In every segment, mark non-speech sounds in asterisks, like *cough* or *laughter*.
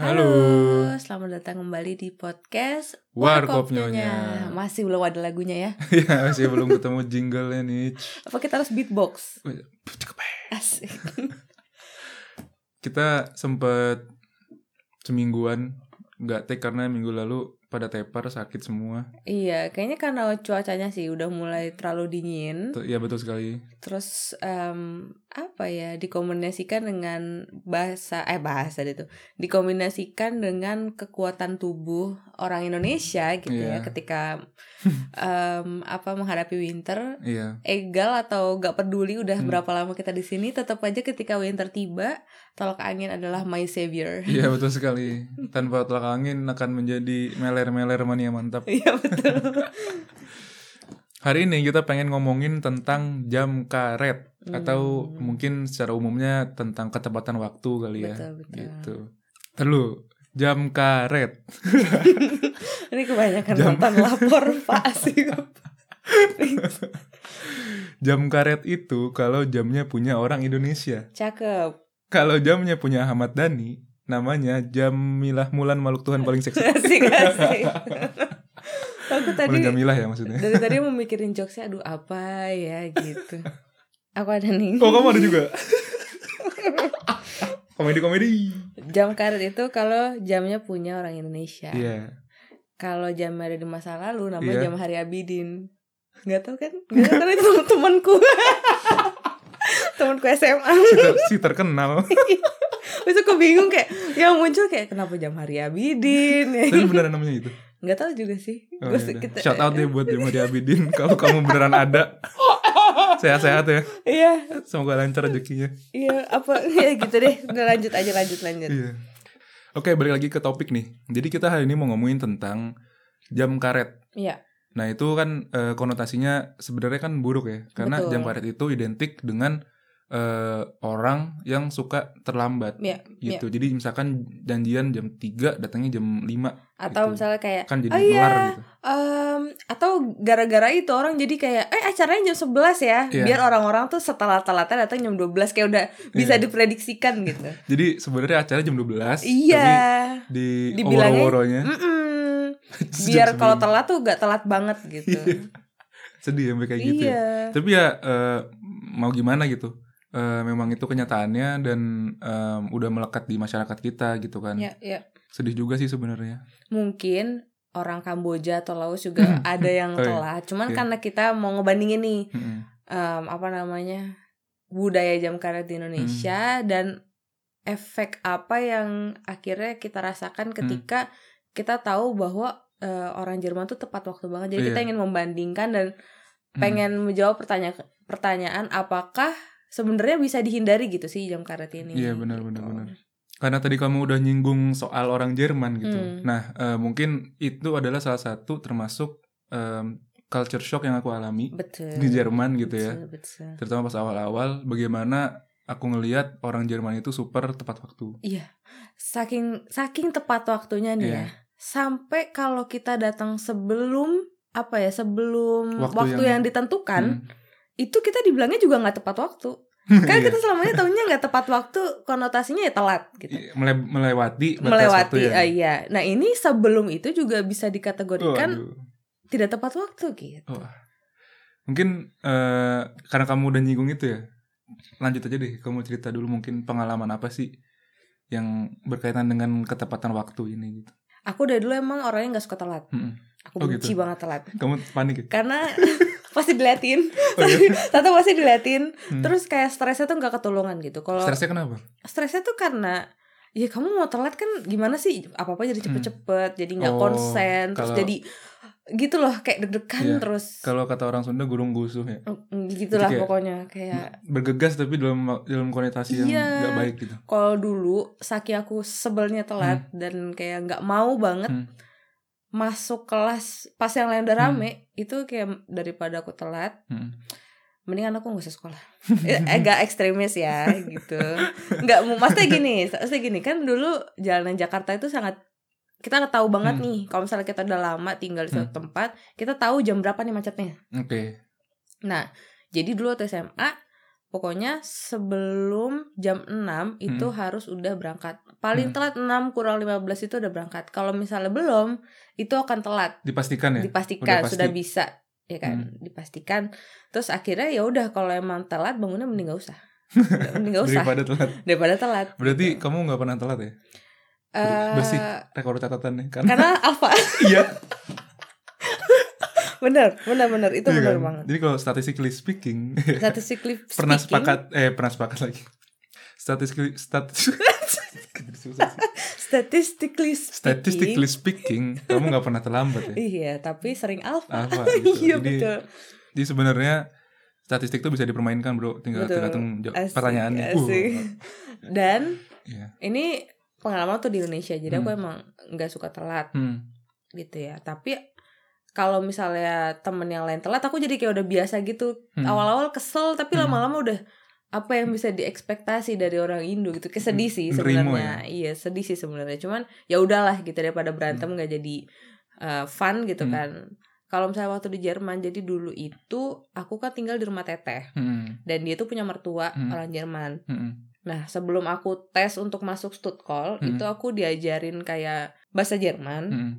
Halo. selamat datang kembali di podcast Warkop Warkop Nyonya. Masih belum ada lagunya ya. *laughs* ya masih belum ketemu jingle-nya nih. Apa kita harus beatbox? Oh, iya. Asik. *laughs* Kita sempet semingguan nggak take karena minggu lalu pada tepar sakit semua. iya, kayaknya karena cuacanya sih udah mulai terlalu dingin. Iya betul sekali. Terus em, apa ya dikombinasikan dengan bahasa eh bahasa itu dikombinasikan dengan kekuatan tubuh orang Indonesia gitu ya Iya. ketika *laughs* em, apa menghadapi winter Iya. egal atau gak peduli udah Hmm. berapa lama kita di sini tetap aja ketika winter tiba tolak angin adalah my savior *laughs* Iya betul *laughs* sekali. Tanpa tolak angin akan menjadi meler-meler mania mantap. iya betul Hari ini kita pengen ngomongin tentang jam karet atau Hmm. mungkin secara umumnya tentang ketepatan waktu kali ya. betul betul Gitu. Terus jam karet. *laughs* ini kebanyakan Jam. nonton lapor *laughs* pak sih *laughs* Jam karet itu kalau jamnya punya orang Indonesia. cakep Kalau jamnya punya Ahmad Dhani, namanya jam Milah Mulan Maluk Tuhan paling seksi. asik asik aku tadi Jamilah ya maksudnya. dari tadi mau mikirin jokesnya aduh apa ya gitu aku ada nih Oh kamu ada juga? Komedi-komedi. jam karet itu kalau jamnya punya orang Indonesia Iya. kalau jam ada di masa lalu namanya Iya. jam hari Abidin nggak tahu kan nggak tahu kan itu temanku *laughs* temanku SMA Si, ter- si terkenal. *laughs* Terus aku bingung kayak yang muncul kayak kenapa jam hari Abidin Tapi beneran namanya itu. Nggak tahu juga sih Oh, Gua yaudah. se- kita- Shout out deh buat Jam Hari Abidin. *laughs* Kalau kamu beneran ada. Sehat-sehat ya. iya Semoga lancar rezekinya. iya apa *laughs* ya gitu deh udah lanjut aja lanjut lanjut Iya. Oke, balik lagi ke topik nih. Jadi kita hari ini mau ngomongin tentang jam karet. iya Nah itu kan eh, konotasinya sebenarnya kan buruk ya, karena Betul. jam karet itu identik dengan eh, orang yang suka terlambat iya iya. gitu. Jadi misalkan janjian jam 3 datangnya jam 5 atau Gitu. misalnya kayak kan jadi oh iya gitu. em, atau gara-gara itu orang jadi kayak eh acaranya jam 11 ya Iya. biar orang-orang tuh setelah telatnya datang jam 12 kayak udah bisa Iya. diprediksikan gitu *laughs* Jadi sebenarnya acara jam 12 iya tapi di Dibilangnya, Mm-mm. *laughs* jam biar kalau 9. telat tuh gak telat banget gitu Iya, *laughs* sedih sampai kayak gitu. ya. iya Tapi ya eh, mau gimana gitu. Eh, memang itu kenyataannya dan em, udah melekat di masyarakat kita gitu kan. ya ya Sedih juga sih sebenarnya. mungkin orang Kamboja atau Laos juga ada yang *laughs* Oh, iya. telat cuman Iya. karena kita mau ngebandingin nih em, apa namanya budaya jam karet di Hmm. Indonesia dan efek apa yang akhirnya kita Hmm. rasakan ketika kita tahu bahwa eh, orang Jerman tuh tepat waktu banget jadi kita Iya. ingin membandingkan dan pengen menjawab pertanyaan pertanyaan apakah sebenarnya bisa dihindari gitu sih jam karet ini Iya, benar, gitu. benar, benar. Karena tadi kamu udah nyinggung soal orang Jerman gitu. Hmm. Nah, eh, mungkin itu adalah salah satu termasuk em, culture shock yang aku alami betul di Jerman gitu ya. betul, betul. Terutama pas awal-awal bagaimana aku ngelihat orang Jerman itu super tepat waktu. Iya, saking saking tepat waktunya nih Iya. ya. Sampai kalau kita datang sebelum apa ya, sebelum Waktu waktu, yang- yang, ditentukan, Hmm. Itu kita dibilangnya juga nggak tepat waktu. *laughs* Kan Iya. kita selamanya tahunya nggak tepat waktu, konotasinya ya telat gitu. Iya, mele- melewati batas Melewati, waktu ya. ah, iya. Nah ini sebelum itu juga bisa dikategorikan Waduh. tidak tepat waktu gitu. Oh. Mungkin eh, karena kamu udah nyinggung itu ya. Lanjut aja deh, kamu cerita dulu mungkin pengalaman apa sih yang berkaitan dengan ketepatan waktu ini gitu. Aku dari dulu emang orangnya nggak suka telat. Mm-mm. Aku Oh, benci gitu. banget telat. Kamu panik ya? Karena *laughs* pasti diliatin, Oh, iya? *laughs* Tata pasti diliatin. Hmm. Terus kayak stresnya tuh nggak ketulungan gitu. Kalau Stresnya kenapa? stresnya tuh karena ya kamu mau telat kan gimana sih apa apa jadi cepet-cepet jadi nggak Hmm. Oh, konsen terus kalau- jadi gitu loh kayak deg-degan Iya. terus Kalau kata orang Sunda gurung gusuh ya. Mm, gitulah Jadi kayak- pokoknya kayak Bergegas tapi dalam dalam konotasi yang Iya. nggak baik gitu. kalau dulu saking aku sebelnya telat dan kayak nggak mau banget Hmm. Masuk kelas pas yang lain udah Hmm. rame itu kayak daripada aku telat Mm. mendingan aku nggak usah sekolah *laughs* Eh, agak ekstremis ya gitu nggak mau maksudnya gini maksudnya gini kan dulu jalanan Jakarta itu sangat kita nggak tahu banget Hmm. nih kalau misalnya kita udah lama tinggal di satu Hmm. tempat kita tahu jam berapa nih macetnya Oke. nah jadi dulu waktu SMA pokoknya sebelum jam 6 itu Hmm. harus udah berangkat. Paling Hmm. telat 6 kurang 15 itu udah berangkat. Kalau misalnya belum, itu akan telat. Dipastikan ya? Dipastikan Udah pasti. sudah bisa, ya kan? Dipastikan. Terus akhirnya ya udah kalau emang telat bangunnya mending gak usah. *laughs* Mending gak usah Daripada telat. daripada telat. Berarti gitu. kamu nggak pernah telat ya? Eh, bersih rekor catatannya karena karena alfa *laughs* iya bener bener bener itu iya bener kan? banget Jadi kalau statistically speaking statistically *laughs* pernah speaking, sepakat eh pernah sepakat lagi. Statistically statis Susah sih. statistically speaking statistically speaking kamu nggak pernah terlambat ya. iya tapi sering alfa Alfa, *laughs* gitu. iya Jadi- betul Jadi sebenarnya statistik tuh bisa dipermainkan bro, tinggal Betul. tergantung Asik, pertanyaannya. asik. Uh, *laughs* dan iya. ini pengalaman tuh di Indonesia jadi aku Hmm. emang nggak suka telat Hmm. gitu ya tapi kalau misalnya temen yang lain telat aku jadi kayak udah biasa gitu Hmm. awal-awal kesel tapi Hmm. lama-lama udah apa yang bisa diekspektasi dari orang Indo gitu kayak sedih sih Nerimo sebenarnya iya sedih sih sebenarnya cuman ya udahlah gitu daripada berantem nggak jadi uh, fun gitu Hmm. kan kalau misalnya waktu di Jerman jadi dulu itu aku kan tinggal di rumah teteh Hmm. dan dia tuh punya mertua Hmm. orang Jerman Hmm. nah sebelum aku tes untuk masuk Stuttgart Hmm. itu aku diajarin kayak bahasa Jerman Hmm.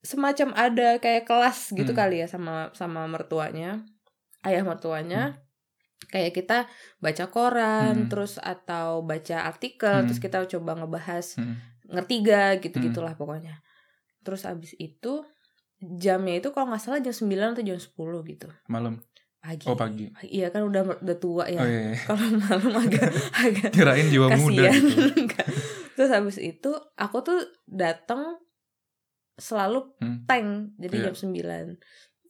Semacam ada kayak kelas gitu Hmm. kali ya sama sama mertuanya ayah mertuanya kayak kita baca koran Hmm. terus atau baca artikel Hmm. terus kita coba ngebahas Hmm. ngerti gak gitu gitulah pokoknya terus abis itu jamnya itu kalau nggak salah jam 9 atau jam 10 gitu Malam. pagi Oh pagi. iya kan udah udah tua ya Oh iya. iya. kalau malam agak *laughs* agak Kirain jiwa muda kasihan gitu. *laughs* Terus habis itu aku tuh datang selalu Hmm. tank jadi Iya. jam 9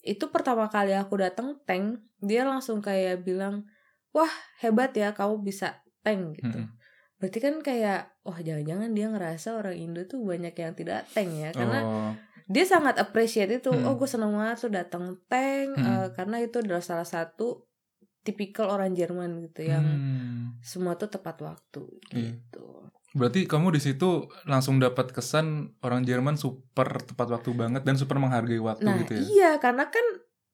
itu pertama kali aku datang tank dia langsung kayak bilang wah hebat ya kamu bisa tank gitu Mm-mm. berarti kan kayak wah jangan-jangan dia ngerasa orang Indo tuh banyak yang tidak tank ya karena Oh. dia sangat appreciate itu Hmm. oh gue seneng banget tuh datang tank Hmm. eh, karena itu adalah salah satu tipikal orang Jerman gitu yang Hmm. semua tuh tepat waktu Iya. gitu Berarti kamu di situ langsung dapat kesan orang Jerman super tepat waktu banget dan super menghargai waktu Nah gitu ya. iya karena kan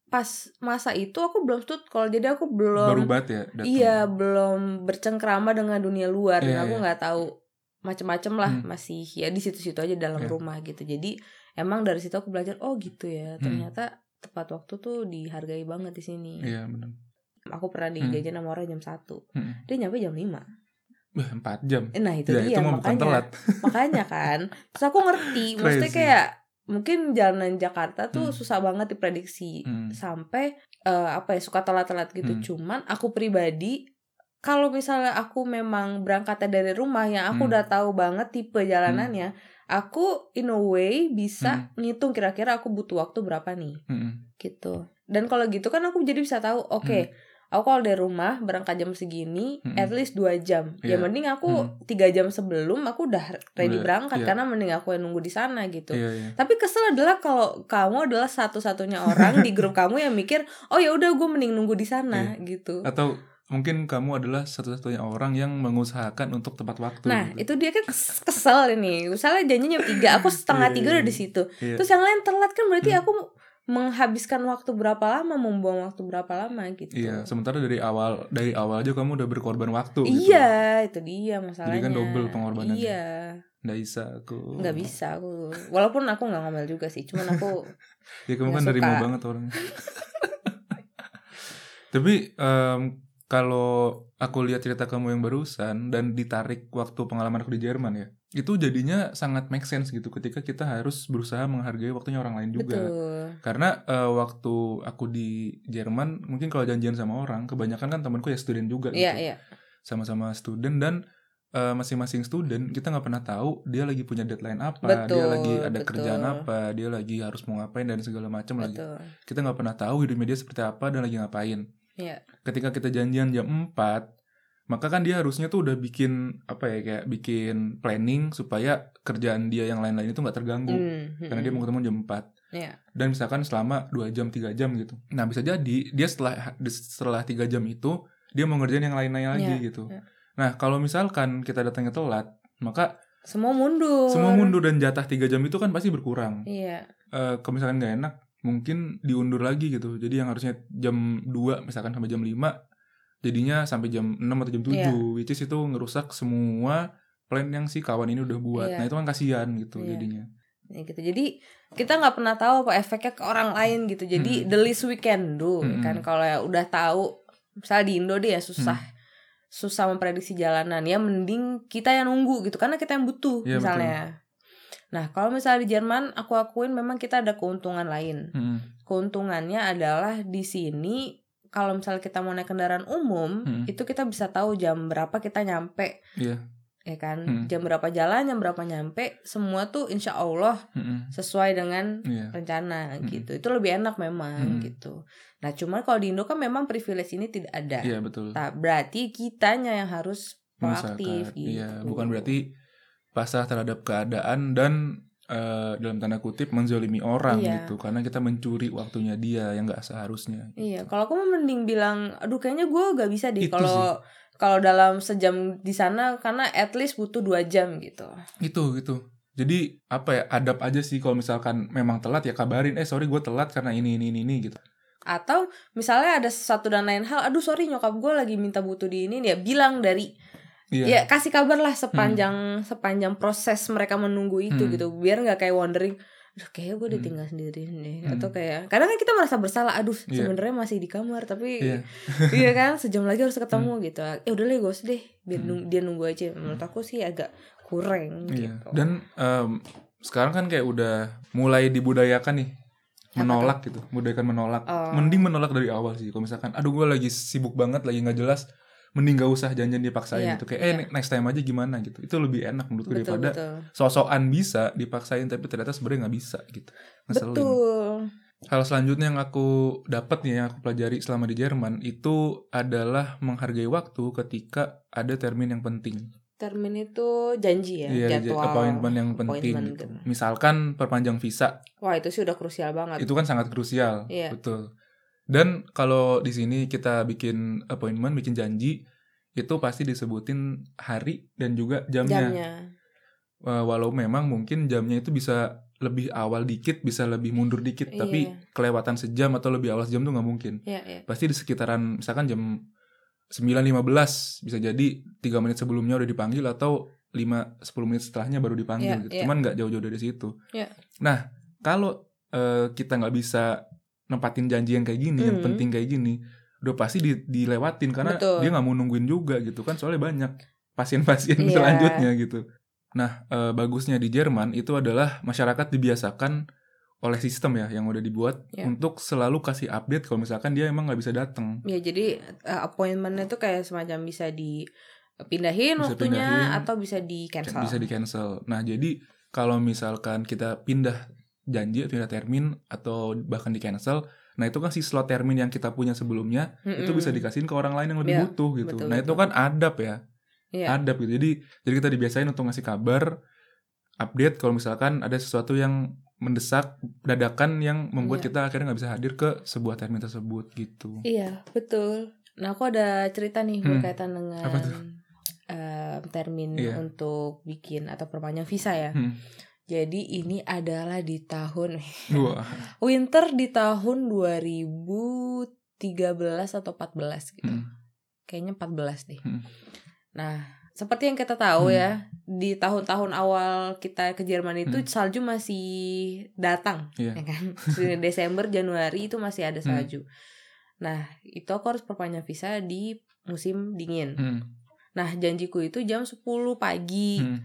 pas masa itu aku belum stud kalau jadi aku belum Baru banget ya datang. iya belum bercengkrama dengan dunia luar dan Iya, aku iya. nggak tahu macem-macem lah Hmm. masih ya di situ-situ aja dalam Iya. rumah gitu jadi emang dari situ aku belajar oh gitu ya Hmm. ternyata tepat waktu tuh dihargai banget di sini Iya benar. Aku pernah Hmm. dijajan sama orang jam 1 Hmm. dia nyampe jam 5 Wah, 4 jam. nah itu ya dia itu makanya telat. *laughs* makanya kan terus aku ngerti maksudnya kayak mungkin jalanan Jakarta tuh Hmm. susah banget diprediksi Hmm. sampai eh, apa ya suka telat-telat gitu Hmm. cuman aku pribadi kalau misalnya aku memang berangkatnya dari rumah yang aku Hmm. udah tahu banget tipe jalanannya aku in a way bisa ngitung kira-kira aku butuh waktu berapa nih Hmm. gitu dan kalau gitu kan aku jadi bisa tahu oke aku kalau dari rumah berangkat jam segini Hmm. at least dua jam ya Iya. mending aku Hmm. tiga jam sebelum aku udah ready Udah, berangkat iya. karena mending aku yang nunggu di sana gitu Iya, iya. tapi kesel adalah kalau kamu adalah satu-satunya orang di grup *laughs* kamu yang mikir oh ya udah gue mending nunggu di sana gitu Atau mungkin kamu adalah satu-satunya orang yang mengusahakan untuk tepat waktu. nah gitu. itu dia kan kes- kesel ini misalnya janjinya jam tiga aku *laughs* setengah Iya, tiga iya, udah di situ terus yang lain telat kan berarti Hmm. aku menghabiskan waktu berapa lama membuang waktu berapa lama gitu Iya, sementara dari awal dari awal aja kamu udah berkorban waktu. gitu. Iya, itu dia masalahnya. kan double pengorbanannya. Iya, Nggak bisa aku. nggak bisa aku. Walaupun aku nggak ngomel juga sih, cuman aku *laughs* Ya kamu kan nerima suka. banget orangnya. Tapi em, kalau aku lihat cerita kamu yang barusan dan ditarik waktu pengalaman aku di Jerman ya, itu jadinya sangat make sense gitu ketika kita harus berusaha menghargai waktunya orang lain juga. betul. Karena eh, waktu aku di Jerman, mungkin kalau janjian sama orang, kebanyakan kan temanku ya student juga gitu. Iya, iya. Sama-sama student dan eh, masing-masing student kita nggak pernah tahu dia lagi punya deadline apa, dia Betul, lagi ada betul. kerjaan apa, dia lagi harus mau ngapain dan segala macam lagi. Kita nggak pernah tahu hidupnya dia seperti apa dan lagi ngapain. Iya. Ketika kita janjian jam 4, maka kan dia harusnya tuh udah bikin apa ya kayak bikin planning supaya kerjaan dia yang lain-lain itu nggak terganggu. Hmm, Karena dia mau ketemu jam 4 Iya. dan misalkan selama 2 jam 3 jam gitu. Nah, bisa jadi dia setelah setelah 3 jam itu dia mau ngerjain yang lain-lain lagi Iya, gitu. iya. Nah, kalau misalkan kita datangnya telat, maka Semua mundur. semua mundur dan jatah 3 jam itu kan pasti berkurang. Iya. Eh kalau misalkan nggak enak, mungkin diundur lagi gitu. Jadi yang harusnya jam 2 misalkan sampai jam 5 jadinya sampai jam 6 atau jam 7 Iya. which is itu ngerusak semua plan yang si kawan ini udah buat. Iya. Nah, itu kan kasihan gitu Iya. jadinya. Ya gitu. Jadi kita nggak pernah tahu apa efeknya ke orang lain gitu. Jadi Hmm. the least we can do Hmm. kan kalau ya udah tahu misalnya di Indo deh ya susah susah memprediksi jalanan ya mending kita yang nunggu gitu karena kita yang butuh Iya, misalnya. Nah, kalau misalnya di Jerman aku akuin memang kita ada keuntungan lain. Mm-mm. Keuntungannya adalah di sini kalau misalnya kita mau naik kendaraan umum, Hmm. itu kita bisa tahu jam berapa kita nyampe, Iya. ya kan? Hmm. Jam berapa jalan, jam berapa nyampe, semua tuh insya Allah Mm-mm. sesuai dengan Iya. rencana Mm-mm. gitu. Itu lebih enak memang Mm. gitu. Nah, cuman kalau di Indo kan memang privilege ini tidak ada. Iya, betul. Tak berarti kitanya yang harus proaktif Masyarakat. gitu. Iya, bukan berarti pasrah terhadap keadaan dan eh, dalam tanda kutip menzolimi orang Iya. gitu karena kita mencuri waktunya dia yang nggak seharusnya. Iya, kalau aku mah mending bilang, aduh kayaknya gue gak bisa deh Itu kalau kalau dalam sejam di sana karena at least butuh dua jam gitu. Gitu gitu. Jadi apa ya adab aja sih kalau misalkan memang telat ya kabarin eh sorry gue telat karena ini ini ini, ini gitu. Atau misalnya ada satu dan lain hal, aduh sorry nyokap gue lagi minta butuh di ini, ya bilang dari Iya. ya kasih kabar lah sepanjang sepanjang proses mereka menunggu itu Hmm. gitu, biar nggak kayak wondering, aduh kayaknya gue Hmm. ditinggal sendiri nih, Hmm. atau kayak kadang kan kita merasa bersalah, aduh Iya. sebenarnya masih di kamar tapi Iya. *laughs* iya kan sejam lagi harus ketemu gitu, ya udah lah gue deh, biar Hmm. nung- dia nunggu aja, menurut aku sih agak kurang Iya. gitu. Dan em, sekarang kan kayak udah mulai dibudayakan nih menolak gitu, budayakan menolak. Oh. Mending menolak dari awal sih. Kalau misalkan, aduh gue lagi sibuk banget, lagi nggak jelas, mending gak usah janjian dipaksain Iya, gitu. Kayak eh iya. next time aja gimana gitu. Itu lebih enak menurutku betul daripada betul sosokan bisa dipaksain tapi ternyata sebenarnya nggak bisa gitu. Ngeselin. betul Hal selanjutnya yang aku dapat nih yang aku pelajari selama di Jerman itu adalah menghargai waktu ketika ada termin yang penting. termin itu janji ya Iya, jadwal appointment yang penting appointment gitu. gitu. Misalkan perpanjang visa, wah itu sih udah krusial banget itu kan sangat krusial, Iya. betul. Dan kalau di sini kita bikin appointment, bikin janji, itu pasti disebutin hari dan juga jamnya. jamnya Eh, Walau memang mungkin jamnya itu bisa lebih awal dikit, bisa lebih mundur dikit, tapi Iya. kelewatan sejam atau lebih awal sejam tuh nggak mungkin. Iya, iya. Pasti di sekitaran misalkan jam 9.15 bisa jadi tiga menit sebelumnya udah dipanggil atau 5 10 menit setelahnya baru dipanggil Iya, gitu. iya. Cuman nggak jauh-jauh dari situ. Iya. Nah, kalau eh, kita nggak bisa nempatin janji yang kayak gini, yang Mhm. penting kayak gini, udah pasti di- dilewatin karena Betul. dia nggak mau nungguin juga gitu kan soalnya banyak pasien-pasien *laughs* Iya. selanjutnya gitu. Nah, eh, bagusnya di Jerman itu adalah masyarakat dibiasakan oleh sistem ya yang udah dibuat Iya. untuk selalu kasih update kalau misalkan dia emang nggak bisa datang. Ya jadi uh, appointmentnya tuh kayak semacam bisa dipindahin Bisa waktunya pindahin. atau bisa di cancel. bisa di cancel. Nah, jadi kalau misalkan kita pindah janji, pindah termin atau bahkan di cancel, nah itu kan si slot termin yang kita punya sebelumnya itu bisa dikasihin ke orang lain yang lebih Iya, butuh gitu. betul, nah, itu kan adab ya. Iya. Adab gitu. Jadi jadi kita dibiasain untuk ngasih kabar update kalau misalkan ada sesuatu yang mendesak dadakan yang membuat Iya. kita akhirnya nggak bisa hadir ke sebuah termin tersebut gitu. Iya, betul. Nah, aku ada cerita nih Hmm. berkaitan dengan Apa tuh? eh, termin Iya. untuk bikin atau perpanjang visa ya. Hmm. Jadi ini adalah di tahun Wah. *laughs* winter di tahun 2013 atau 14 gitu. Hmm. Kayaknya 14 deh. Hmm. Nah, seperti yang kita tahu Hmm. ya, di tahun-tahun awal kita ke Jerman itu Hmm. salju masih datang, Iya. ya kan? *laughs* Desember, Januari itu masih ada Hmm. salju. Nah, itu aku harus perpanjang visa di musim dingin. Hmm. Nah, janjiku itu jam 10 pagi. Hmm.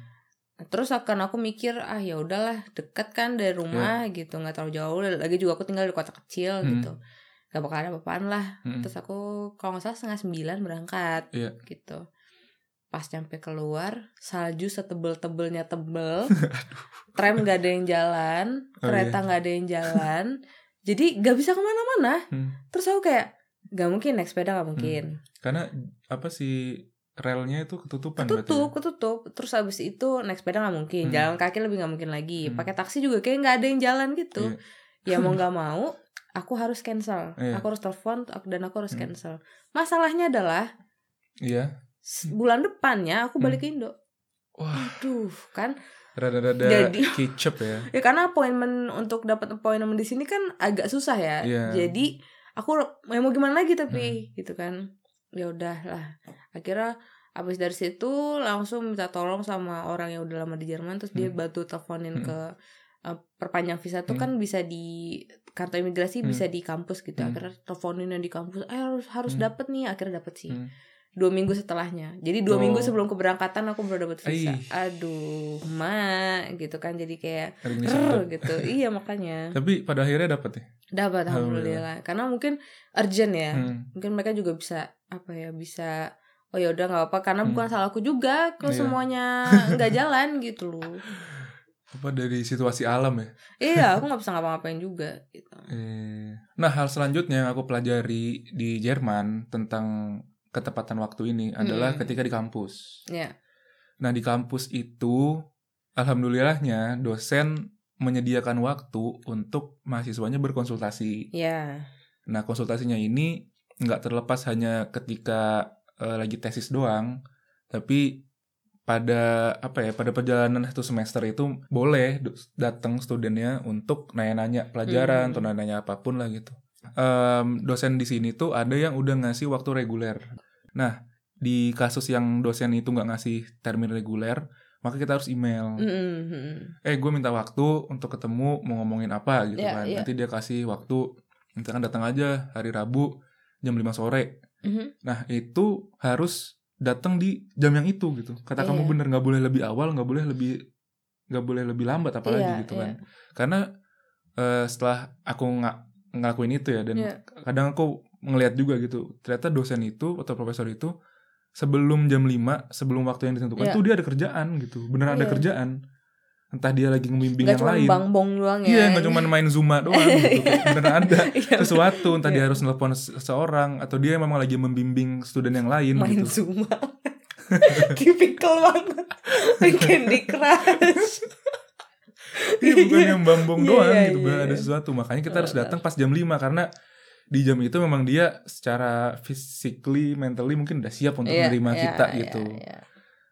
Terus akan aku mikir, ah ya udahlah, dekat kan dari rumah gitu, nggak terlalu jauh. Lagi juga aku tinggal di kota kecil Hmm. gitu. Gak bakal ada apa-apaan lah. Hmm. Terus aku kalau nggak salah setengah sembilan berangkat Iya. gitu. Pas nyampe keluar, salju setebel-tebelnya tebel. *laughs* Tram gak ada yang jalan, Oh, kereta iya. nggak ada yang jalan. Jadi gak bisa ke mana-mana. Hmm. Terus aku kayak, gak mungkin naik sepeda gak mungkin. Karena apa sih relnya itu ketutupan Ketutup, ya? ketutup. Terus abis itu naik sepeda gak mungkin. Hmm. Jalan kaki lebih gak mungkin lagi. Hmm. Pakai taksi juga kayak gak ada yang jalan gitu. Iya. Ya mau *laughs* gak mau, aku harus cancel. Iya. Aku harus telepon dan aku harus Hmm. cancel. Masalahnya adalah Iya. s- bulan depannya aku balik ke Indo. Wah, Duh, kan rada-rada Jadi- *laughs* kicep ya. ya karena appointment untuk dapat appointment di sini kan agak susah ya. Iya. Jadi aku ya mau gimana lagi tapi gitu kan. Ya udah lah akhirnya abis dari situ langsung minta tolong sama orang yang udah lama di Jerman terus dia Hmm. bantu teleponin Hmm. ke uh, perpanjang visa tuh Hmm. kan bisa di kantor imigrasi Hmm. bisa di kampus gitu Hmm. akhirnya teleponin yang di kampus eh harus harus Hmm. dapet nih akhirnya dapet sih Hmm. dua minggu setelahnya jadi dua Oh. minggu sebelum keberangkatan aku baru dapet visa Ih. aduh mak gitu kan jadi kayak "Rrr," gitu iya makanya Tapi pada akhirnya dapet ya. dapat alhamdulillah karena mungkin urgent ya Hmm. mungkin mereka juga bisa apa ya bisa oh ya udah nggak apa karena Hmm. bukan salahku juga kalau Iya. semuanya *laughs* nggak jalan gitu loh Apa dari situasi alam ya? iya aku *laughs* nggak bisa ngapa-ngapain juga gitu Eh, Nah, hal selanjutnya yang aku pelajari di Jerman tentang ketepatan waktu ini adalah Mm-mm. ketika di kampus. ya Nah, di kampus itu alhamdulillahnya dosen menyediakan waktu untuk mahasiswanya berkonsultasi. ya Nah, konsultasinya ini nggak terlepas hanya ketika eh, lagi tesis doang, tapi pada apa ya pada perjalanan satu semester itu boleh datang studennya untuk nanya-nanya pelajaran Hmm. atau nanya apa pun lah gitu. Em, dosen di sini tuh ada yang udah ngasih waktu reguler. Nah di kasus yang dosen itu nggak ngasih termin reguler, maka kita harus email. Mm-mm. Eh gue minta waktu untuk ketemu mau ngomongin apa gitu Iya, kan. iya. Nanti dia kasih waktu, misalkan datang aja hari Rabu jam 5 sore. Mhm. Nah itu harus datang di jam yang itu gitu. Kata kamu Iya. bener nggak boleh lebih awal, nggak boleh lebih nggak boleh lebih lambat apalagi Iya, gitu iya. kan. Karena eh, setelah aku nggak ngelakuin itu ya dan Iya. kadang aku ngelihat juga gitu. Ternyata dosen itu atau profesor itu sebelum jam 5, sebelum waktu yang ditentukan Iya. itu dia ada kerjaan gitu. Beneran ada Iya. kerjaan. Entah dia lagi ngebimbing Gak yang lain. bang bong doang ya Iya, nggak cuma main Zuma doang gitu. Kayak *laughs* Beneran ada *laughs* Iya, sesuatu entah dia Iya. harus nelpon seseorang atau dia memang lagi membimbing student yang lain main gitu. zuma *laughs* tipikal banget main Candy Crush Iya bukan yang bambong Iya, doang iya, gitu, iya, bener ada iya. sesuatu. Makanya kita harus datang pas jam 5 karena di jam itu memang dia secara physically, mentally mungkin udah siap untuk Iya, menerima iya, kita iya, gitu.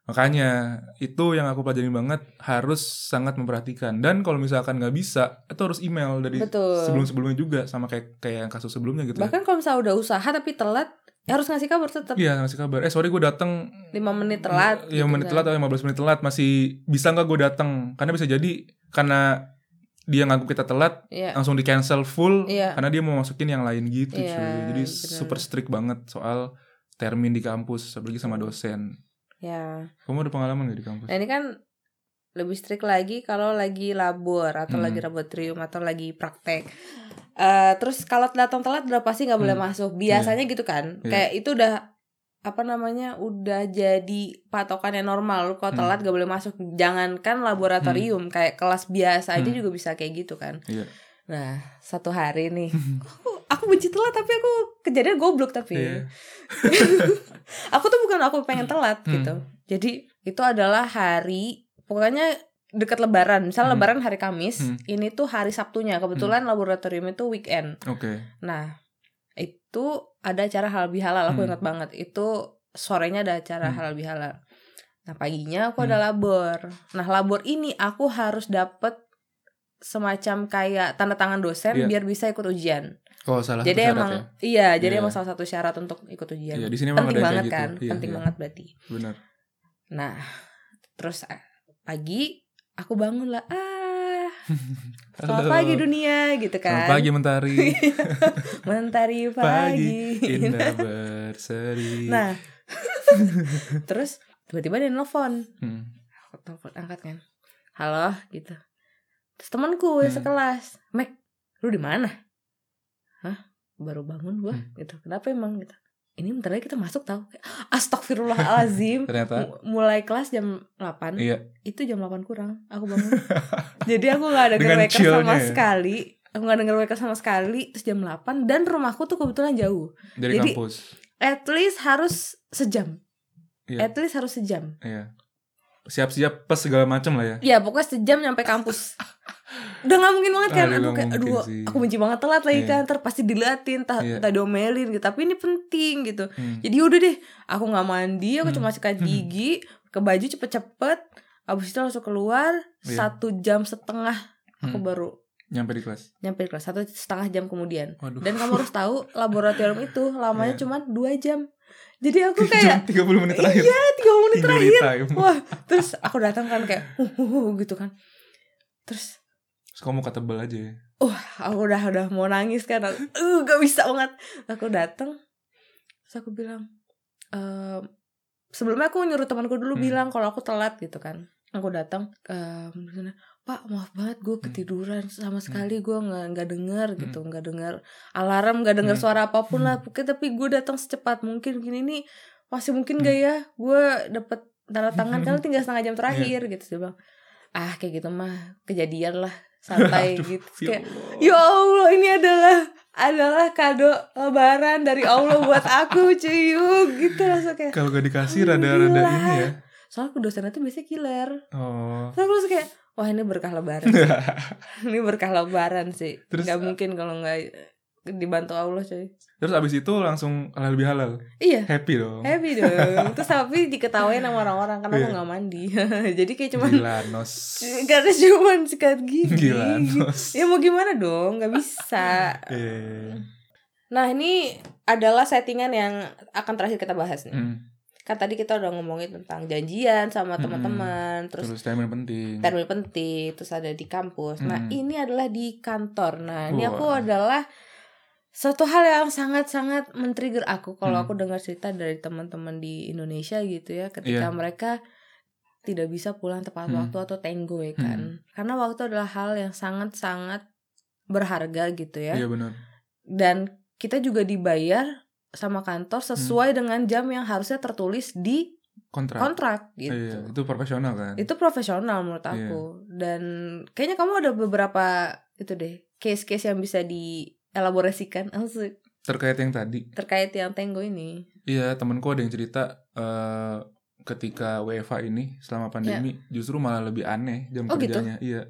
Makanya itu yang aku pelajarin banget harus sangat memperhatikan dan kalau misalkan nggak bisa itu harus email dari Betul. sebelum-sebelumnya juga sama kayak kayak yang kasus sebelumnya gitu. ya. bahkan kalau misalnya udah usaha tapi telat ya harus ngasih kabar tetap Iya ngasih kabar. Eh sorry gue datang 5 menit telat Iya gitu menit kan. telat atau 15 menit telat masih bisa nggak gue datang? Karena bisa jadi karena dia ngangguk kita telat Iya. langsung di cancel full Iya. karena dia mau masukin yang lain gitu cuy. Jadi bener. super strict banget soal termin di kampus apalagi sama dosen. Ya Kamu ada pengalaman gak di kampus? nah ini kan lebih strict lagi kalau lagi labor atau Hmm. lagi laboratorium atau lagi praktek Eh terus kalau datang telat udah pasti nggak boleh Hmm. masuk biasanya gitu kan Iya. kayak itu udah apa namanya udah jadi patokan yang normal lu kalau Hmm. telat gak boleh masuk jangankan laboratorium kayak kelas biasa aja Hmm. juga bisa kayak gitu kan Iya. nah satu hari nih *laughs* aku, benci telat tapi aku kejadian goblok tapi Iya. *laughs* aku tuh bukan aku pengen telat Hmm. gitu jadi itu adalah hari pokoknya dekat lebaran misal Hmm. lebaran hari Kamis Hmm. ini tuh hari Sabtunya kebetulan laboratorium itu weekend Oke. nah itu ada acara halal bihalal aku Hmm. ingat banget itu sorenya ada acara Hmm. halal bihalal nah paginya aku ada labor nah labor ini aku harus dapet semacam kayak tanda tangan dosen Iya. biar bisa ikut ujian Oh salah jadi satu syarat emang ya. iya jadi Iya. emang salah satu syarat untuk ikut ujian Iya, di sini memang penting ada banget gitu. kan Iya, penting iya. banget berarti Benar. nah terus eh, pagi aku bangun lah ah *laughs* selamat pagi dunia gitu kan Selamat pagi mentari. *laughs* mentari *laughs* pagi pagi, indah berseri. nah terus tiba-tiba dia nelfon Hmm. aku telepon angkat kan halo gitu terus temanku yang Hmm. sekelas Mac lu di mana hah? Baru bangun gua Hmm. gitu. Kenapa emang gitu? Ini bentar lagi kita masuk tau. Kayak, Astagfirullahalazim. *laughs* Ternyata. Mulai kelas jam 8 iya. itu jam 8 kurang aku bangun. *laughs* Jadi aku nggak waker chillnya sama ya? sekali. Aku nggak denger waker sama sekali terus jam 8 dan rumahku tuh kebetulan jauh. Dari Jadi- kampus. at least harus sejam. Iya. at least harus sejam. Iya. Siap-siap pas segala macam lah ya. ya pokoknya sejam nyampe kampus *laughs* udah nggak mungkin banget kan Aduh, kayak aduh sih. aku benci banget telat lagi Iya. kan ntar pasti diliatin entah, Iya. entah diomelin gitu tapi ini penting gitu Hmm. jadi udah deh aku nggak mandi aku Hmm. cuma sikat gigi ke baju cepet-cepet abis itu langsung keluar Iya. satu jam setengah aku Hmm. baru Nyampe di kelas. nyampe di kelas satu setengah jam kemudian Waduh. dan kamu harus tahu laboratorium itu *laughs* lamanya Iya. cuma dua jam jadi aku *laughs* kayak Cuma 30 menit terakhir. iya tiga menit Injury terakhir time. *laughs* wah terus aku datang kan kayak uh, uh, uh, gitu kan terus Terus kamu kata tebel aja ya. aku udah udah mau nangis kan uh gak bisa banget aku datang terus aku bilang ehm, sebelumnya aku nyuruh temanku dulu Hmm. bilang kalau aku telat gitu kan aku datang ehm, pak maaf banget gue Hmm. ketiduran sama sekali gue nggak nggak dengar gitu nggak dengar alarm nggak dengar Hmm. suara apa pun lah pokoknya tapi gue datang secepat mungkin gini nih masih mungkin gak ya gue dapet tanda tangan *laughs* kan tinggal setengah jam terakhir gitu dia bilang ah kayak gitu mah kejadian lah santai *laughs* Aduh, gitu ya kayak Allah. Ya Allah ini adalah adalah kado lebaran dari Allah buat aku cuyuk gitu langsung kayak Kalau gak dikasih rada-rada ini ya. soalnya aku dosennya tuh biasanya killer Oh. terus kayak wah ini berkah lebaran *laughs* ini berkah lebaran sih Terus- nggak mungkin kalau nggak dibantu Allah coy Terus abis itu langsung halal lebih halal. iya Happy dong. happy dong terus tapi diketawain sama orang-orang karena aku Iya. nggak mandi *laughs* jadi kayak cuman Gila nos. karena cuman sikat gigi Gila nos. ya mau gimana dong nggak bisa Eh. Nah ini adalah settingan yang akan terakhir kita bahas nih. Hmm. Kan tadi kita udah ngomongin tentang janjian sama teman-teman, terus, Terus terus yang penting. termin penting, terus ada di kampus. Nah Mm. ini adalah di kantor. Nah ini aku Wah. adalah suatu hal yang sangat-sangat men-trigger aku kalau Mm. aku dengar cerita dari teman-teman di Indonesia gitu ya, ketika Iya. mereka tidak bisa pulang tepat Mm. waktu atau tenggo ya kan. Karena waktu adalah hal yang sangat-sangat berharga gitu ya Iya benar. dan kita juga dibayar sama kantor Hmm. sesuai dengan jam yang harusnya tertulis di Kontrak. kontrak gitu. Iya, itu profesional kan. Itu profesional menurut Iya. aku. Dan kayaknya kamu ada beberapa itu deh case-case yang bisa dielaborasikan *laughs* Asik. Terkait yang tadi. terkait yang Tenggo ini. Iya, temenku ada yang cerita eh ketika WFA ini selama pandemi justru malah lebih aneh jam Oh, gitu? kerjanya. Iya.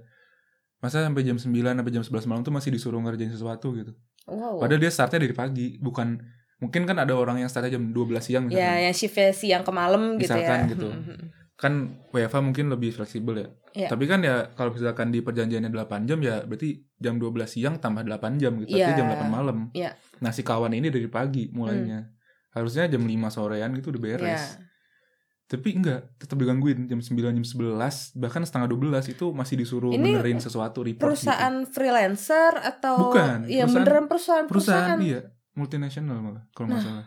Masa sampai jam 9 sampai jam 11 malam tuh masih disuruh ngerjain sesuatu gitu. Wow. Padahal dia startnya dari pagi, bukan mungkin kan ada orang yang startnya jam 12 siang misalkan. ya yang shiftnya siang ke malam gitu Misalkan ya. gitu. Mhm. Kan WFA mungkin lebih fleksibel ya. Iya. Tapi kan ya kalau misalkan di perjanjiannya 8 jam ya berarti jam 12 siang tambah 8 jam gitu. Berarti Iya. jam 8 malam. Iya. Nah, si kawan ini dari pagi mulainya. Harusnya jam 5 sorean gitu udah beres. Ya. Tapi enggak, tetap digangguin jam 9, jam 11, bahkan setengah 12 itu masih disuruh Ini benerin sesuatu report Perusahaan freelancer atau Bukan, ya perusahaan- beneran perusahaan gitu. Perusahaan iya, multinasional malah kalau nggak Nah, salah.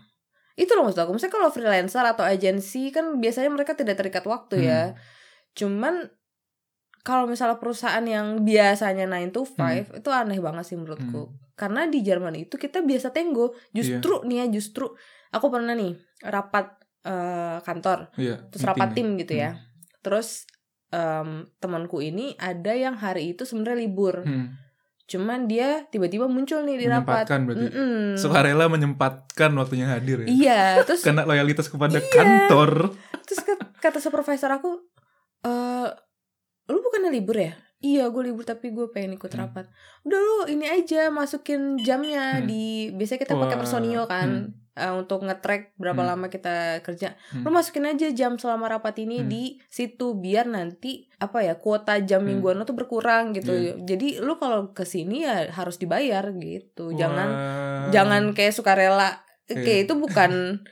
itu loh maksud aku misalnya kalau freelancer atau agensi kan biasanya mereka tidak terikat waktu Hmm. ya cuman kalau misalnya perusahaan yang biasanya 9 to 5 itu aneh banget sih menurutku Hmm. karena di Jerman itu kita biasa tenggo justru Iya. nih ya justru aku pernah nih rapat eh, kantor Iya. terus rapat ya. tim gitu ya terus em, temanku ini ada yang hari itu sebenarnya libur Hmm. Cuman dia tiba-tiba muncul nih di rapat Menyempatkan berarti. Sukarela menyempatkan waktunya hadir ya. iya *laughs* terus Karena loyalitas kepada Iya. kantor. Terus kat- kata supervisor aku, eh lu bukannya libur ya? Iya gue libur tapi gue pengen ikut Hmm. rapat. Udah lu ini aja masukin jamnya Hmm. di biasanya kita pakai personio kan eh, untuk nge-track berapa Hmm. lama kita kerja. Hmm. Lu masukin aja jam selama rapat ini Hmm. di situ biar nanti apa ya kuota jam Hmm. mingguan lu tuh berkurang gitu. Iya. Jadi lu kalau ke sini ya harus dibayar gitu. Jangan jangan kayak sukarela. Kayak itu bukan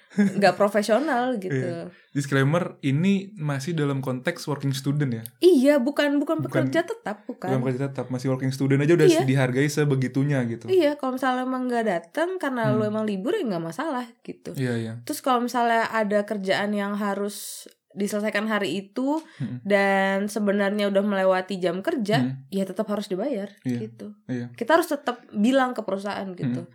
*laughs* nggak profesional gitu. Iya. Disclaimer, ini masih dalam konteks working student ya. Iya, bukan bukan Bukan- pekerja tetap, bukan. Dalam kerja tetap masih working student aja udah Iya. dihargai sebegitunya gitu. Iya, kalau misalnya emang nggak datang karena lu Hmm. emang libur ya nggak masalah gitu. Iya, iya. Terus kalau misalnya ada kerjaan yang harus diselesaikan hari itu Hmm. dan sebenarnya udah melewati jam kerja, Hmm. ya tetap harus dibayar Iya, gitu. iya. Kita harus tetap bilang ke perusahaan gitu.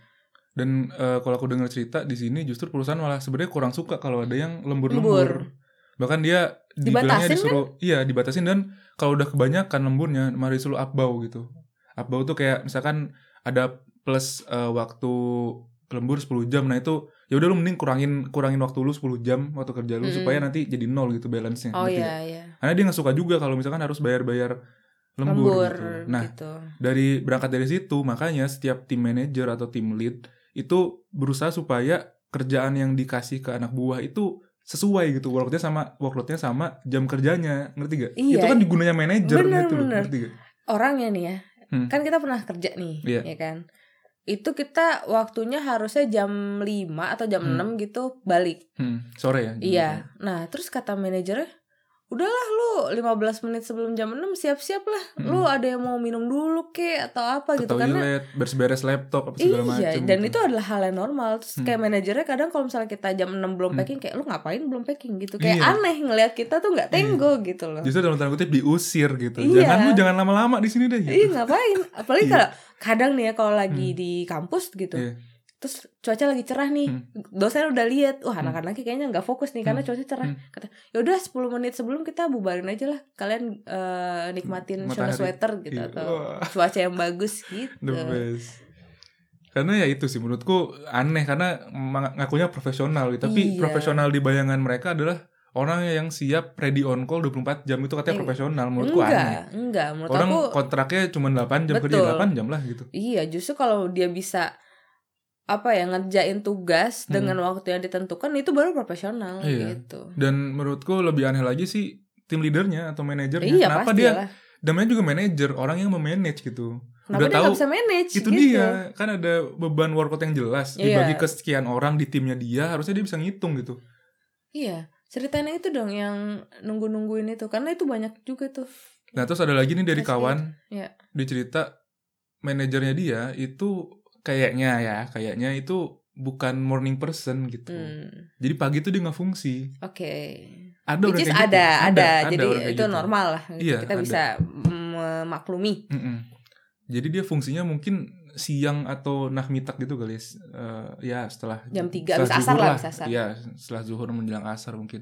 Dan eh, kalau aku dengar cerita di sini justru perusahaan malah sebenarnya kurang suka kalau ada yang Lembur. lembur-lembur. Bahkan dia dibilangnya disuruh iya dibatasin dan kalau udah kebanyakan lemburnya malah disuruh upbau gitu. Upbau tuh kayak misalkan ada plus eh, waktu lembur 10 jam nah itu ya udah lu mending kurangin kurangin waktu lu 10 jam waktu kerja lu Mm-mm. supaya nanti jadi nol gitu balance-nya. Oh iya iya. Karena dia nggak suka juga kalau misalkan harus bayar-bayar lembur, Lembur gitu. Nah, gitu. dari berangkat dari situ makanya setiap tim manager atau tim lead itu berusaha supaya kerjaan yang dikasih ke anak buah itu sesuai gitu workloadnya sama workloadnya sama jam kerjanya ngerti gak? Iya. Itu kan digunanya manajer gitu loh ngerti gak? Orangnya nih ya. Hmm. Kan kita pernah kerja nih, Iya. ya kan? itu kita waktunya harusnya jam 5 atau jam Hmm. 6 gitu balik. Hmm, sore ya? Iya. Nah, terus kata manajernya, udahlah lu 15 menit sebelum jam 6 siap-siap lah. Mm-mm. Lu ada yang mau minum dulu ke atau apa Ke gitu karena toilet, beres-beres laptop apa segala macam. Iya, dan gitu. itu adalah hal yang normal. Terus Hmm. kayak manajernya kadang kalau misalnya kita jam 6 belum Hmm. packing kayak lu ngapain belum packing gitu. Kayak Iya. aneh ngelihat kita tuh nggak tenggo gitu loh. Justru dalam tanda kutip diusir gitu. Iya. Jangan lu jangan lama-lama di sini deh gitu. Iya ngapain? Apalagi Iya. kalau kadang nih ya kalau lagi Hmm. di kampus gitu. Iya. Terus cuaca lagi cerah nih. Hmm. Dosen udah lihat, wah Hmm. anak-anaknya kayaknya nggak fokus nih karena Hmm. cuaca cerah. Hmm. Kata, "Ya udah 10 menit sebelum kita bubarin aja lah. Kalian eh, nikmatin shower Matahari. sweater gitu Iya. atau Wah. cuaca yang bagus gitu." The best. Karena ya itu sih menurutku aneh karena ngakunya profesional gitu. Tapi Iya. profesional di bayangan mereka adalah orang yang siap ready on call 24 jam itu katanya Iya. profesional. Menurutku aneh. enggak, enggak. Menurut Orang aku kontraknya cuma 8 jam kerja Betul. 8 jam lah gitu. Iya, justru kalau dia bisa apa ya ngerjain tugas Hmm. dengan waktu yang ditentukan itu baru profesional Iya. gitu. Dan menurutku lebih aneh lagi sih tim leadernya atau manajernya. Iya Kenapa dia lah. namanya juga manajer, orang yang memanage gitu. Kenapa udah dia tahu bisa manage itu gitu? dia kan ada beban workload yang jelas Iya. dibagi ke sekian orang di timnya dia harusnya dia bisa ngitung gitu Iya, ceritain itu dong yang nunggu-nungguin itu karena itu banyak juga tuh. nah terus ada lagi nih dari kawan Iya. dia cerita manajernya dia itu kayaknya ya kayaknya itu bukan morning person gitu Hmm, jadi pagi tuh dia nggak fungsi Oke. ada Which is kayak gitu. ada, ada, Jadi orang kayak itu gitu. normal lah. Gitu. Iya, Kita ada. bisa memaklumi. Mm-mm. jadi dia fungsinya mungkin siang atau nahmitak gitu kali ya eh, ya setelah Jam 3, setelah habis asar zuhur lah, habis asar. Iya, setelah zuhur menjelang asar mungkin.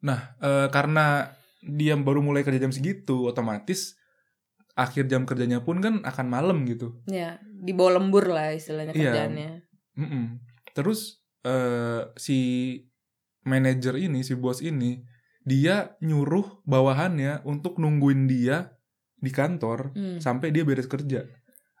Nah, eh, karena dia baru mulai kerja jam segitu, otomatis akhir jam kerjanya pun kan akan malam gitu. Ya, di bawah lembur lah istilahnya Iya. kerjaannya. Mm-mm. Terus eh, si manajer ini, si bos ini, dia nyuruh bawahannya untuk nungguin dia di kantor Hmm. sampai dia beres kerja.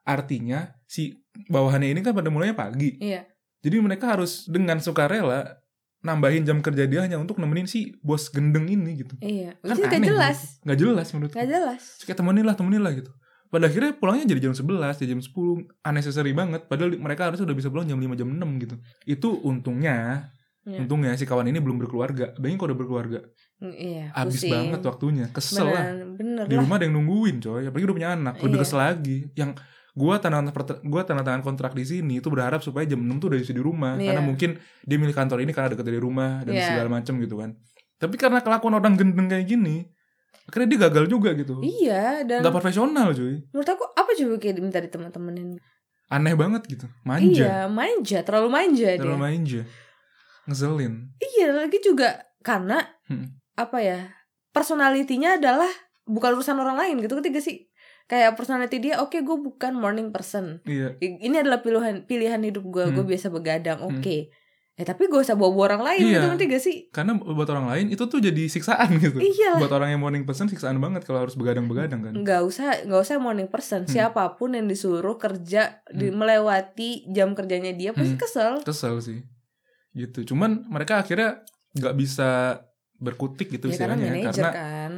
Artinya si bawahannya ini kan pada mulainya pagi. Iya. Jadi mereka harus dengan sukarela nambahin jam kerja dia hanya untuk nemenin si bos gendeng ini gitu. Iya. Kan gak jelas. menurutku. Nggak jelas menurut Gak jelas. Kayak temenin lah, temenin lah gitu. Pada akhirnya pulangnya jadi jam 11, jadi jam 10. Unnecessary banget. Padahal mereka harusnya udah bisa pulang jam 5, jam 6 gitu. Itu untungnya, Iya. untungnya si kawan ini belum berkeluarga. Bayangin kalau udah berkeluarga. Iya. Abis pusing. banget waktunya. Kesel lah. Bener, bener Di lah. rumah ada yang nungguin coy. Apalagi udah punya anak. Lebih Iya. kesel lagi. Yang gua tanda tangan gua tanda tangan kontrak di sini itu berharap supaya jam 6 tuh udah bisa di rumah Iya. karena mungkin dia milih kantor ini karena dekat dari rumah dan Iya. segala macam gitu kan tapi karena kelakuan orang gendeng kayak gini akhirnya dia gagal juga gitu Iya, dan nggak profesional cuy menurut aku apa coba kayak minta di teman-temenin? aneh banget gitu manja Iya, manja, terlalu manja terlalu dia. manja ngeselin Iya, lagi juga karena Hmm. apa ya? Personalitinya adalah bukan urusan orang lain gitu ketiga sih. Kayak personality dia, oke gue bukan morning person. iya I- Ini adalah pilihan pilihan hidup gue. Gue Hmm. biasa begadang, Hmm. oke. Eh tapi gue usah bawa orang lain Iya. gitu ngerti gak sih? karena buat orang lain itu tuh jadi siksaan *laughs* gitu Iya. buat orang yang morning person siksaan banget kalau harus begadang-begadang kan nggak usah nggak usah morning person Hmm. siapa pun yang disuruh kerja di, melewati jam kerjanya dia pasti Hmm. kesel kesel sih gitu cuman mereka akhirnya nggak bisa berkutik gitu ya karena manajer karena kan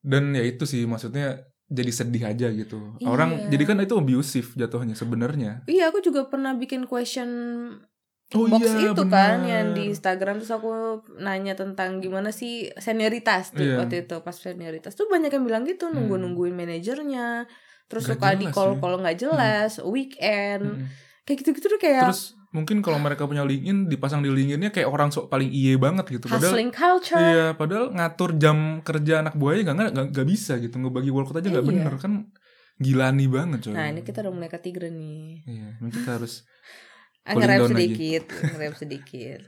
dan ya itu sih maksudnya jadi sedih aja gitu Iya. orang jadi kan itu abusive jatuhnya sebenarnya iya aku juga pernah bikin question Oh box iya, itu kan benar. yang di Instagram terus aku nanya tentang gimana sih senioritas tuh Iya. waktu itu pas senioritas tuh banyak yang bilang gitu nunggu Hmm. nungguin manajernya terus Nggak suka di jelas call ya. call nggak jelas weekend Mm-mm. kayak gitu gitu tuh kayak terus mungkin kalau mereka punya LinkedIn dipasang di LinkedIn-nya kayak orang sok paling iye banget gitu. Padahal hustling culture. iya padahal ngatur jam kerja anak buahnya nggak nggak nggak bisa gitu. Ngebagi workload aja nggak Iya. bener kan. Gilani banget coy. Nah ini kita udah mulai ketiga nih. Iya ini kita harus Ah, ngerem sedikit ngerem sedikit.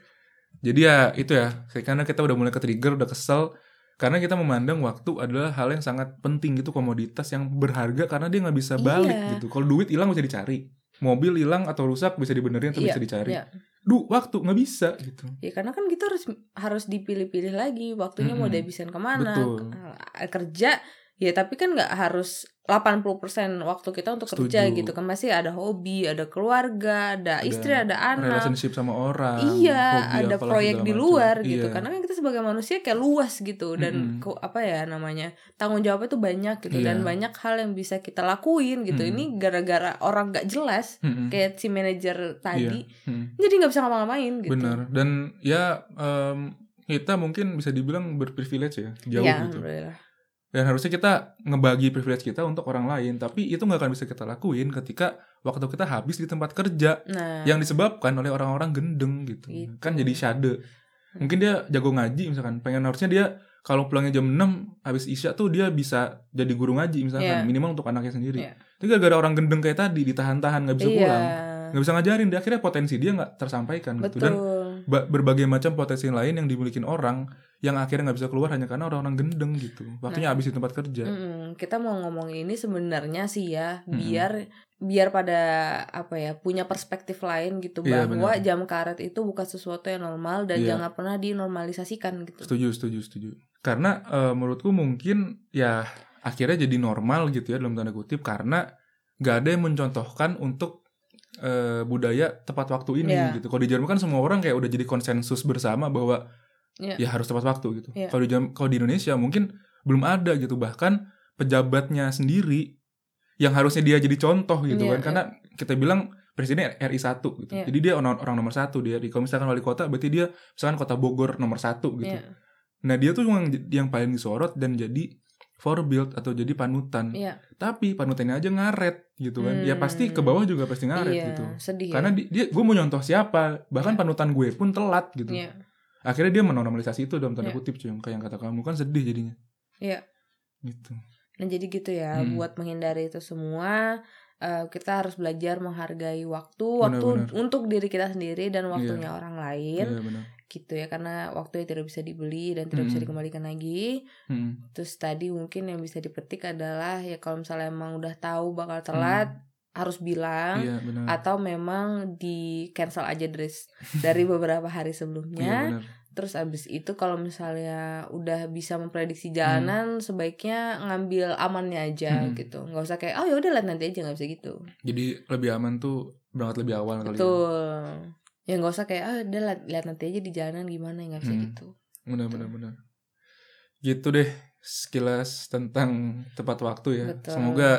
Jadi ya itu ya, karena kita udah mulai ke trigger, udah kesel, karena kita memandang waktu adalah hal yang sangat penting gitu komoditas yang berharga karena dia nggak bisa balik Iya. gitu. Kalau duit hilang bisa dicari, mobil hilang atau rusak bisa dibenerin atau Iya, bisa dicari. iya. Du waktu nggak bisa gitu. Ya karena kan kita harus harus dipilih-pilih lagi waktunya mau Mm-mm. dihabisin ke mana Betul. Kerja Ya tapi kan nggak harus 80% waktu kita untuk kerja Setuju. gitu kan masih ada hobi, ada keluarga, ada, Ada istri, ada anak. relationship sama orang Iya, hobi ada proyek di macam. luar gitu. Iya. Karena kan kita sebagai manusia kayak luas gitu dan Mm-mm. kok apa ya namanya tanggung jawabnya tuh banyak gitu dan Iya. banyak hal yang bisa kita lakuin gitu. Mm-mm. Ini gara-gara orang gak jelas Mm-mm. kayak si manajer tadi, Iya. Mm. jadi nggak bisa ngapa-ngapain gitu. benar dan ya em, kita mungkin bisa dibilang berprivilege ya jauh Iya, gitu alhamdulillah. Dan harusnya kita ngebagi privilege kita untuk orang lain tapi itu nggak akan bisa kita lakuin ketika waktu kita habis di tempat kerja Nah, yang disebabkan oleh orang-orang gendeng gitu. Gitu. kan jadi shade mungkin dia jago ngaji misalkan pengen harusnya dia kalau pulangnya jam 6 habis isya tuh dia bisa jadi guru ngaji misalkan Iya. minimal untuk anaknya sendiri Iya. tapi gara-gara orang gendeng kayak tadi ditahan-tahan nggak bisa iya, pulang nggak bisa ngajarin dia akhirnya potensi dia nggak tersampaikan gitu dan betul. Berbagai macam potensi lain yang dimiliki orang yang akhirnya nggak bisa keluar hanya karena orang-orang gendeng gitu waktunya Nah. habis di tempat kerja Mm-mm. Kita mau ngomong ini sebenarnya sih ya biar biar pada apa ya punya perspektif lain gitu Iya, bahwa benar. jam karet itu bukan sesuatu yang normal dan Iya. jangan pernah dinormalisasikan gitu. setuju setuju setuju karena eh, menurutku mungkin ya akhirnya jadi normal gitu ya dalam tanda kutip karena nggak ada yang mencontohkan untuk eh, budaya tepat waktu ini Iya. gitu. Kalau di Jerman kan semua orang kayak udah jadi konsensus bersama bahwa Iya. ya harus tepat waktu gitu. Iya. kalau di Jerman- kalau di Indonesia mungkin belum ada gitu. Bahkan pejabatnya sendiri yang harusnya dia jadi contoh gitu Iya, kan. Karena kita bilang presiden RI 1 gitu. Iya. jadi dia orang, orang nomor satu dia. Kalau misalkan wali kota berarti dia misalkan kota Bogor nomor satu gitu. Iya, Nah dia tuh yang yang paling disorot dan jadi forebuild atau jadi panutan. iya. Tapi panutannya aja ngaret gitu kan. Ya Hmm. pasti ke bawah juga pasti ngaret Iya, gitu. sedih Karena ya. di- dia gue mau nyontoh siapa, bahkan Iya. panutan gue pun telat gitu. Iya. Akhirnya dia menormalisasi itu dalam tanda Iya. kutip cuy, kayak yang kata kamu kan sedih jadinya. Iya. Gitu. Nah jadi gitu ya Hmm. buat menghindari itu semua eh, kita harus belajar menghargai waktu waktu Benar-benar. untuk diri kita sendiri dan waktunya orang lain Iya benar. Gitu ya karena waktu tidak bisa dibeli dan tidak bisa Hmm. dikembalikan lagi Hmm. terus tadi mungkin yang bisa dipetik adalah ya kalau misalnya emang udah tahu bakal telat harus bilang Iya atau memang di cancel aja dari *laughs* dari beberapa hari Iya sebelumnya benar. terus abis itu kalau misalnya udah bisa Hmm. memprediksi jalanan sebaiknya ngambil amannya aja Hmm. gitu nggak usah kayak oh ya udah lihat nanti aja nggak bisa gitu Jadi lebih aman tuh berangkat lebih awal kali. ya. betul ya nggak usah kayak ah udah lihat, lihat nanti aja di jalanan gimana ya nggak bisa Hmm. gitu Benar benar benar. Gitu deh sekilas tentang tepat waktu ya. Betul. Semoga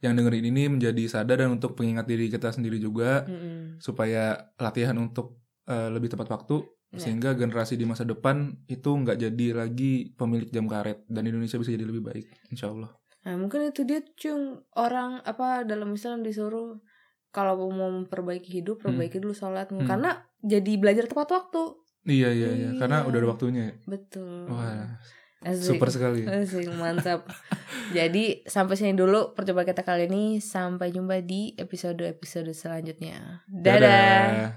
yang dengerin ini menjadi sadar dan untuk pengingat diri kita sendiri juga Mm-mm. supaya latihan untuk eh, lebih tepat waktu Ya. sehingga generasi di masa depan itu nggak jadi lagi pemilik jam karet dan Indonesia bisa jadi lebih baik insya Allah nah mungkin itu dia cung orang apa dalam Islam disuruh kalau mau memperbaiki hidup Hmm. perbaiki dulu sholatmu Hmm. karena jadi belajar tepat waktu iya iya iya karena Iya. udah ada waktunya ya. betul wah Asik. super sekali *laughs* Asik, mantap. Jadi sampai sini dulu percobaan kita kali ini. Sampai jumpa di episode-episode selanjutnya. Dadah. Dadah.